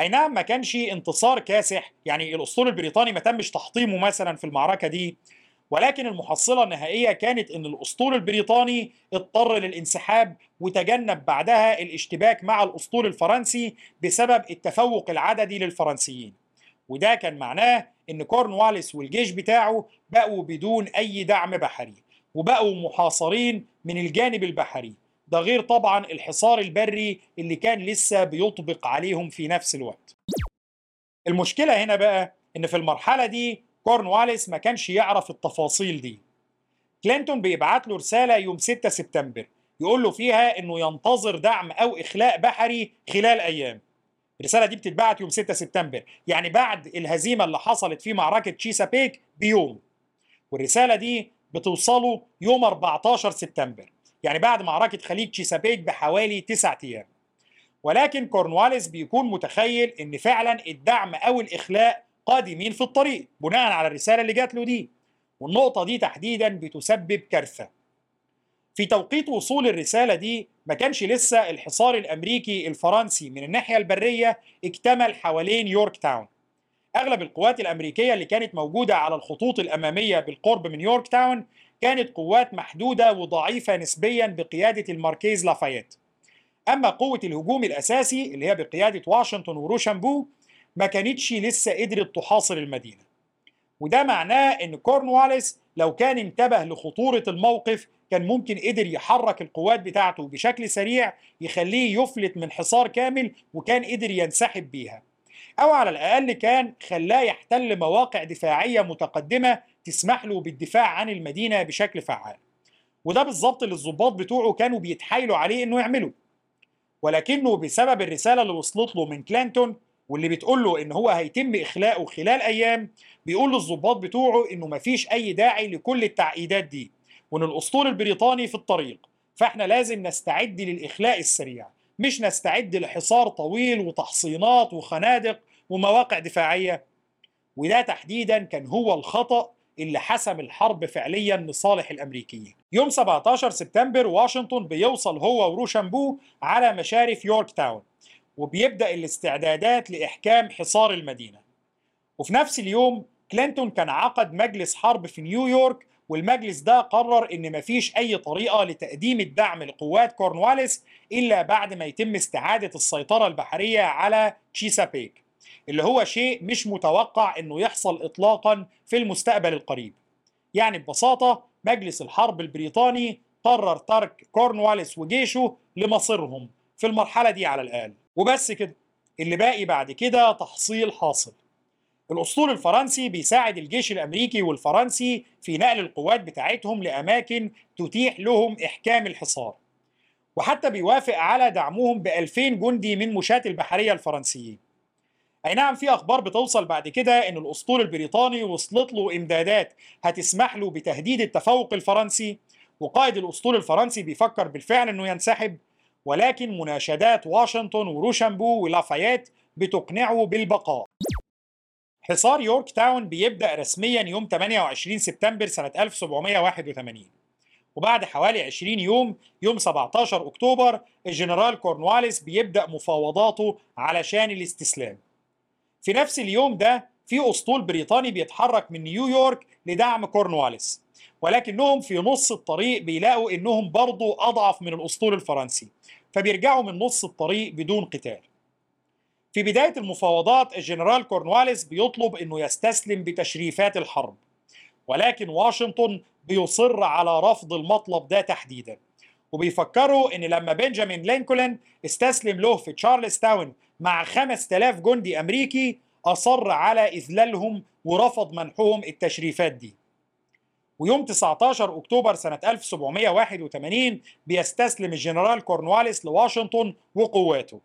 اي نعم ما كانش انتصار كاسح يعني الأسطول البريطاني ما تمش تحطيمه مثلا في المعركة دي ولكن المحصلة النهائية كانت إن الأسطول البريطاني اضطر للانسحاب وتجنب بعدها الاشتباك مع الأسطول الفرنسي بسبب التفوق العددي للفرنسيين. وده كان معناه إن كورنواليس والجيش بتاعه بقوا بدون أي دعم بحري وبقوا محاصرين من الجانب البحري ده غير طبعا الحصار البري اللي كان لسه بيطبق عليهم في نفس الوقت. المشكلة هنا بقى إن في المرحلة دي كورنواليس ما كانش يعرف التفاصيل دي. كلينتون بيبعت له رسالة يوم 6 سبتمبر يقول له فيها إنه ينتظر دعم أو إخلاء بحري خلال أيام. الرسالة دي بتتبعت يوم 6 سبتمبر يعني بعد الهزيمة اللي حصلت في معركة تشيسابيك بيوم. والرسالة دي بتوصله يوم 14 سبتمبر يعني بعد معركة خليج تشيسابيك بحوالي تسعة أيام. ولكن كورنواليس بيكون متخيل إن فعلا الدعم أو الإخلاء قادمين في الطريق بناء على الرسالة اللي جات له دي. والنقطة دي تحديدا بتسبب كارثة. في توقيت وصول الرسالة دي ما كانش لسه الحصار الأمريكي الفرنسي من الناحية البرية اكتمل حوالين يورك تاون. أغلب القوات الأمريكية اللي كانت موجودة على الخطوط الأمامية بالقرب من يورك تاون كانت قوات محدودة وضعيفة نسبيا بقيادة الماركيز لافايت. أما قوة الهجوم الأساسي اللي هي بقيادة واشنطن وروشامبو ما كانتش لسه قدرت تحاصر المدينة. وده معناه إن كورنواليس لو كان انتبه لخطورة الموقف كان ممكن قدر يحرك القوات بتاعته بشكل سريع يخليه يفلت من حصار كامل وكان قدر ينسحب بيها. أو على الأقل كان خلاه يحتل مواقع دفاعية متقدمة تسمح له بالدفاع عن المدينة بشكل فعال. وده بالظبط اللي الضباط بتوعه كانوا بيتحايلوا عليه إنه يعمله. ولكنه بسبب الرسالة اللي وصلت له من كلينتون واللي بتقول له إن هو هيتم اخلاؤه خلال أيام بيقول للضباط بتوعه إنه مفيش أي داعي لكل التعقيدات دي وإن الأسطول البريطاني في الطريق. فإحنا لازم نستعد للإخلاء السريع مش نستعد لحصار طويل وتحصينات وخنادق ومواقع دفاعية. وده تحديدا كان هو الخطأ اللي حسم الحرب فعليا لصالح الأمريكيين. يوم 17 سبتمبر واشنطن بيوصل هو وروشامبو على مشارف يورك تاون وبيبدأ الاستعدادات لإحكام حصار المدينة. وفي نفس اليوم كلينتون كان عقد مجلس حرب في نيويورك والمجلس ده قرر إن مفيش أي طريقة لتقديم الدعم لقوات كورنواليس إلا بعد ما يتم استعادة السيطرة البحرية على تشيسابيك. اللي هو شيء مش متوقع إنه يحصل اطلاقا في المستقبل القريب يعني ببساطة مجلس الحرب البريطاني قرر ترك كورنواليس وجيشه لمصيرهم في المرحلة دي على الأقل وبس كده. اللي باقي بعد كده تحصيل حاصل. الأسطول الفرنسي بيساعد الجيش الأمريكي والفرنسي في نقل القوات بتاعتهم لأماكن تتيح لهم إحكام الحصار. وحتى بيوافق على دعمهم ب 2000 جندي من مشاة البحرية الفرنسيين. أي نعم في أخبار بتوصل بعد كده إن الأسطول البريطاني وصلت له إمدادات هتسمح له بتهديد التفوق الفرنسي وقائد الأسطول الفرنسي بيفكر بالفعل إنه ينسحب ولكن مناشدات واشنطن وروشامبو ولافايات بتقنعه بالبقاء. حصار يورك تاون بيبدأ رسميا يوم 28 سبتمبر سنة 1781 وبعد حوالي 20 يوم يوم 17 أكتوبر الجنرال كورنواليس بيبدأ مفاوضاته علشان الاستسلام. في نفس اليوم ده في أسطول بريطاني بيتحرك من نيويورك لدعم كورنواليس ولكنهم في نص الطريق بيلاقوا إنهم برضو أضعف من الأسطول الفرنسي. فبيرجعوا من نص الطريق بدون قتال. في بداية المفاوضات الجنرال كورنواليس بيطلب إنه يستسلم بتشريفات الحرب ولكن واشنطن بيصر على رفض المطلب ده تحديدا. وبيفكره إن لما بنجامين لينكولن استسلم لهم في تشارلز تاون مع 5000 جندي أمريكي أصر على إذلالهم ورفض منحهم التشريفات دي. ويوم 19 أكتوبر سنة 1781 بيستسلم الجنرال كورنواليس لواشنطن وقواته.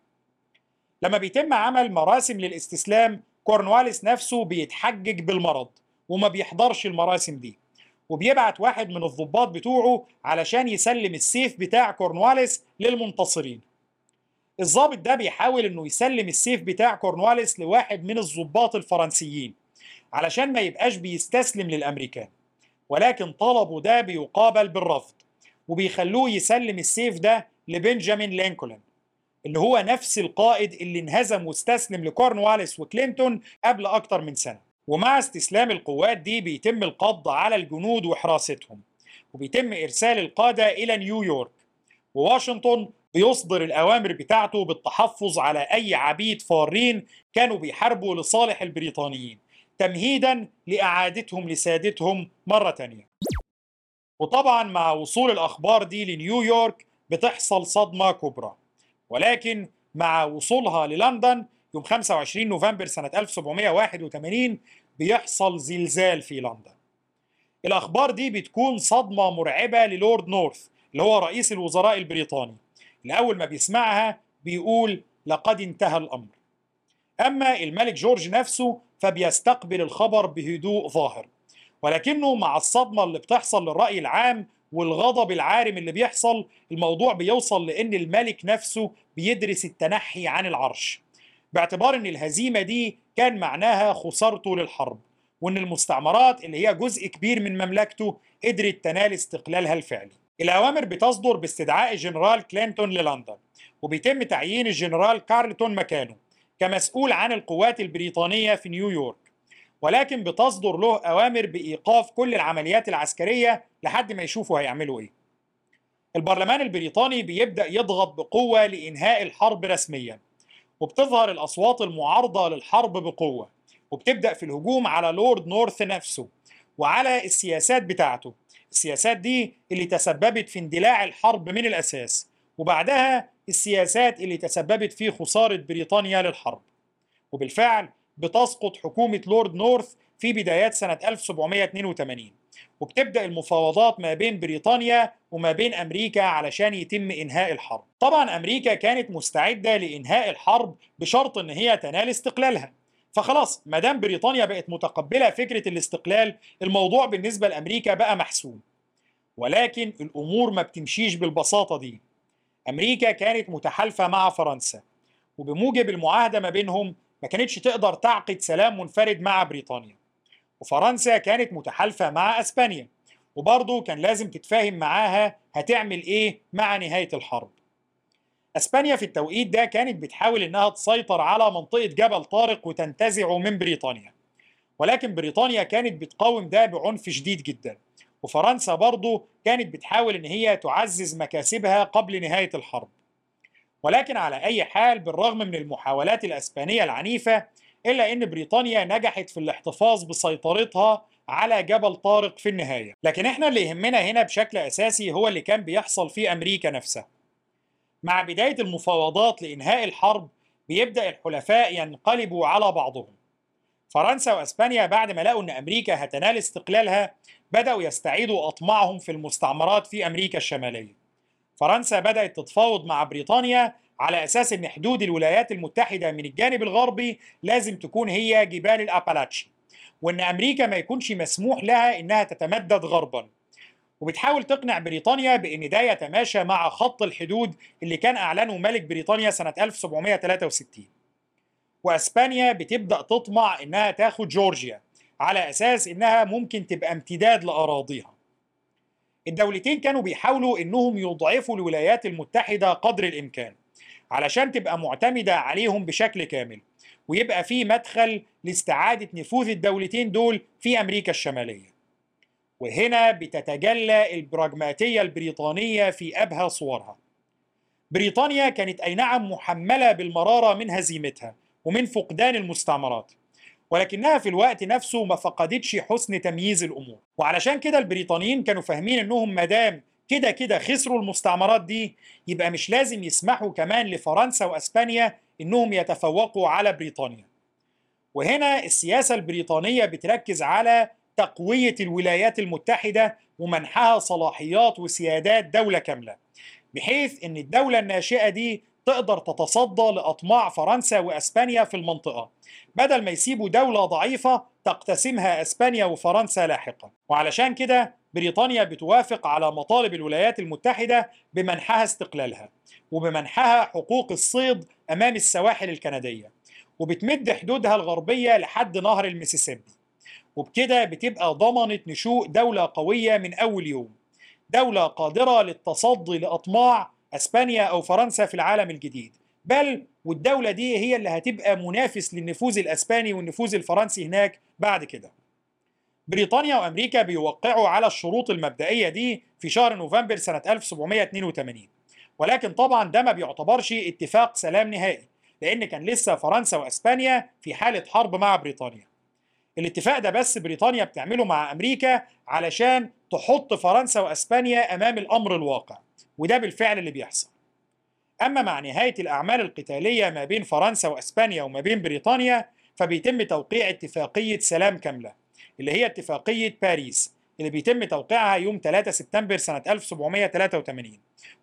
لما بيتم عمل مراسم للاستسلام كورنواليس نفسه بيتحجج بالمرض وما بيحضرش المراسم دي. وبيبعت واحد من الضباط بتوعه علشان يسلم السيف بتاع كورنواليس للمنتصرين. الضابط ده بيحاول إنه يسلم السيف بتاع كورنواليس لواحد من الضباط الفرنسيين علشان ما يبقاش بيستسلم للأمريكان. ولكن طلبه ده بيقابل بالرفض وبيخلوه يسلم السيف ده لبنجامين لينكولن اللي هو نفس القائد اللي انهزم واستسلم لكورنواليس وكلينتون قبل أكتر من سنة. ومع استسلام القوات دي بيتم القبض على الجنود وحراستهم وبيتم إرسال القادة إلى نيويورك وواشنطن بيصدر الأوامر بتاعته بالتحفظ على أي عبيد فارين كانوا بيحاربوا لصالح البريطانيين. تمهيدا لإعادتهم لسادتهم مرة تانية. وطبعا مع وصول الأخبار دي لنيويورك بتحصل صدمة كبرى. ولكن مع وصولها للندن يوم 25 نوفمبر سنة 1781 بيحصل زلزال في لندن. الأخبار دي بتكون صدمة مرعبة للورد نورث اللي هو رئيس الوزراء البريطاني. أول ما بيسمعها بيقول لقد انتهى الأمر. أما الملك جورج نفسه فبيستقبل الخبر بهدوء ظاهر. ولكنه مع الصدمة اللي بتحصل للرأي العام والغضب العارم اللي بيحصل الموضوع بيوصل لأن الملك نفسه بيدرس التنحي عن العرش. باعتبار أن الهزيمة دي كان معناها خسارته للحرب وأن المستعمرات اللي هي جزء كبير من مملكته قدرت تنال استقلالها الفعلي. الأوامر بتصدر باستدعاء الجنرال كلينتون للندن وبيتم تعيين الجنرال كارلتون مكانه. كمسؤول عن القوات البريطانية في نيويورك ولكن بتصدر له أوامر بإيقاف كل العمليات العسكرية لحد ما يشوفوا هيعملوا إيه. البرلمان البريطاني بيبدأ يضغط بقوة لإنهاء الحرب رسميا وبتظهر الأصوات المعارضة للحرب بقوة وبتبدأ في الهجوم على لورد نورث نفسه وعلى السياسات بتاعته. السياسات دي اللي تسببت في اندلاع الحرب من الأساس وبعدها السياسات اللي تسببت في خسارة بريطانيا للحرب. وبالفعل بتسقط حكومة لورد نورث في بدايات سنة 1782 وبتبدأ المفاوضات ما بين بريطانيا وما بين أمريكا علشان يتم إنهاء الحرب. طبعا أمريكا كانت مستعدة لإنهاء الحرب بشرط إن هي تنال استقلالها. فخلاص ما دام بريطانيا بقت متقبلة فكرة الاستقلال الموضوع بالنسبة لأمريكا بقى محسوم. ولكن الأمور ما بتمشيش بالبساطة دي. أمريكا كانت متحالفة مع فرنسا وبموجب المعاهدة ما بينهم ما كانتش تقدر تعقد سلام منفرد مع بريطانيا. وفرنسا كانت متحالفة مع أسبانيا وبرضه كان لازم تتفاهم معاها هتعمل إيه مع نهاية الحرب. أسبانيا في التوقيت ده كانت بتحاول إنها تسيطر على منطقة جبل طارق وتنتزعه من بريطانيا. ولكن بريطانيا كانت بتقاوم ده بعنف شديد جدا. وفرنسا برضه كانت بتحاول إن هي تعزز مكاسبها قبل نهاية الحرب. ولكن على أي حال بالرغم من المحاولات الأسبانية العنيفة إلا أن بريطانيا نجحت في الاحتفاظ بسيطرتها على جبل طارق في النهاية. لكن إحنا اللي يهمنا هنا بشكل أساسي هو اللي كان بيحصل في أمريكا نفسها. مع بداية المفاوضات لإنهاء الحرب بيبدأ الحلفاء ينقلبوا على بعضهم. فرنسا وإسبانيا بعد ما لقوا إن أمريكا هتنال استقلالها بدأوا يستعيدوا أطماعهم في المستعمرات في أمريكا الشمالية. فرنسا بدأت تتفاوض مع بريطانيا على أساس إن حدود الولايات المتحدة من الجانب الغربي لازم تكون هي جبال الأبالاتشي وإن أمريكا ما يكونش مسموح لها إنها تتمدد غربا. وبتحاول تقنع بريطانيا بإن ده يتماشى مع خط الحدود اللي كان أعلنه ملك بريطانيا سنة 1763 واسبانيا بتبدأ تطمع إنها تاخد جورجيا على أساس إنها ممكن تبقى امتداد لأراضيها. الدولتين كانوا بيحاولوا إنهم يضعفوا الولايات المتحدة قدر الإمكان علشان تبقى معتمدة عليهم بشكل كامل ويبقى في مدخل لاستعادة نفوذ الدولتين دول في أمريكا الشمالية. وهنا بتتجلى البراغماتيه البريطانية في أبهى صورها. بريطانيا كانت أي نعم محملة بالمرارة من هزيمتها ومن فقدان المستعمرات. ولكنها في الوقت نفسه ما فقدتش حسن تمييز الأمور. وعلشان كده البريطانيين كانوا فاهمين إنهم مدام كده كده خسروا المستعمرات دي يبقى مش لازم يسمحوا كمان لفرنسا وأسبانيا إنهم يتفوقوا على بريطانيا. وهنا السياسة البريطانية بتركز على تقوية الولايات المتحدة ومنحها صلاحيات وسيادات دولة كاملة. بحيث إن الدولة الناشئة دي تقدر تتصدى لأطماع فرنسا وأسبانيا في المنطقة. بدل ما يسيبوا دولة ضعيفة تقتسمها أسبانيا وفرنسا لاحقا. وعلشان كده بريطانيا بتوافق على مطالب الولايات المتحدة بمنحها استقلالها وبمنحها حقوق الصيد أمام السواحل الكندية وبتمد حدودها الغربية لحد نهر المسيسيبي. وبكده بتبقى ضمنت نشوء دولة قوية من أول يوم. دولة قادرة للتصدي لأطماع أسبانيا أو فرنسا في العالم الجديد. بل والدولة دي هي اللي هتبقى منافس للنفوذ الأسباني والنفوذ الفرنسي هناك بعد كده. بريطانيا وأمريكا بيوقعوا على الشروط المبدئية دي في شهر نوفمبر سنة 1782 ولكن طبعا ده ما بيعتبرش اتفاق سلام نهائي لأن كان لسه فرنسا وأسبانيا في حالة حرب مع بريطانيا. الاتفاق ده بس بريطانيا بتعمله مع أمريكا علشان تحط فرنسا وأسبانيا أمام الأمر الواقع. وده بالفعل اللي بيحصل. أما مع نهاية الأعمال القتالية ما بين فرنسا وإسبانيا وما بين بريطانيا فبيتم توقيع اتفاقية سلام كاملة اللي هي اتفاقية باريس اللي بيتم توقيعها يوم 3 سبتمبر سنة 1783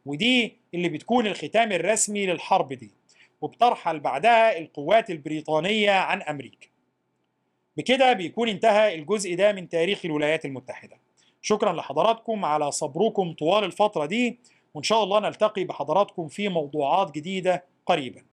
ودي اللي بتكون الختام الرسمي للحرب دي وبترحل بعدها القوات البريطانية عن أمريكا. بكده بيكون انتهى الجزء ده من تاريخ الولايات المتحدة. شكرا لحضراتكم على صبركم طوال الفترة دي. وإن شاء الله نلتقي بحضراتكم في موضوعات جديدة قريبا.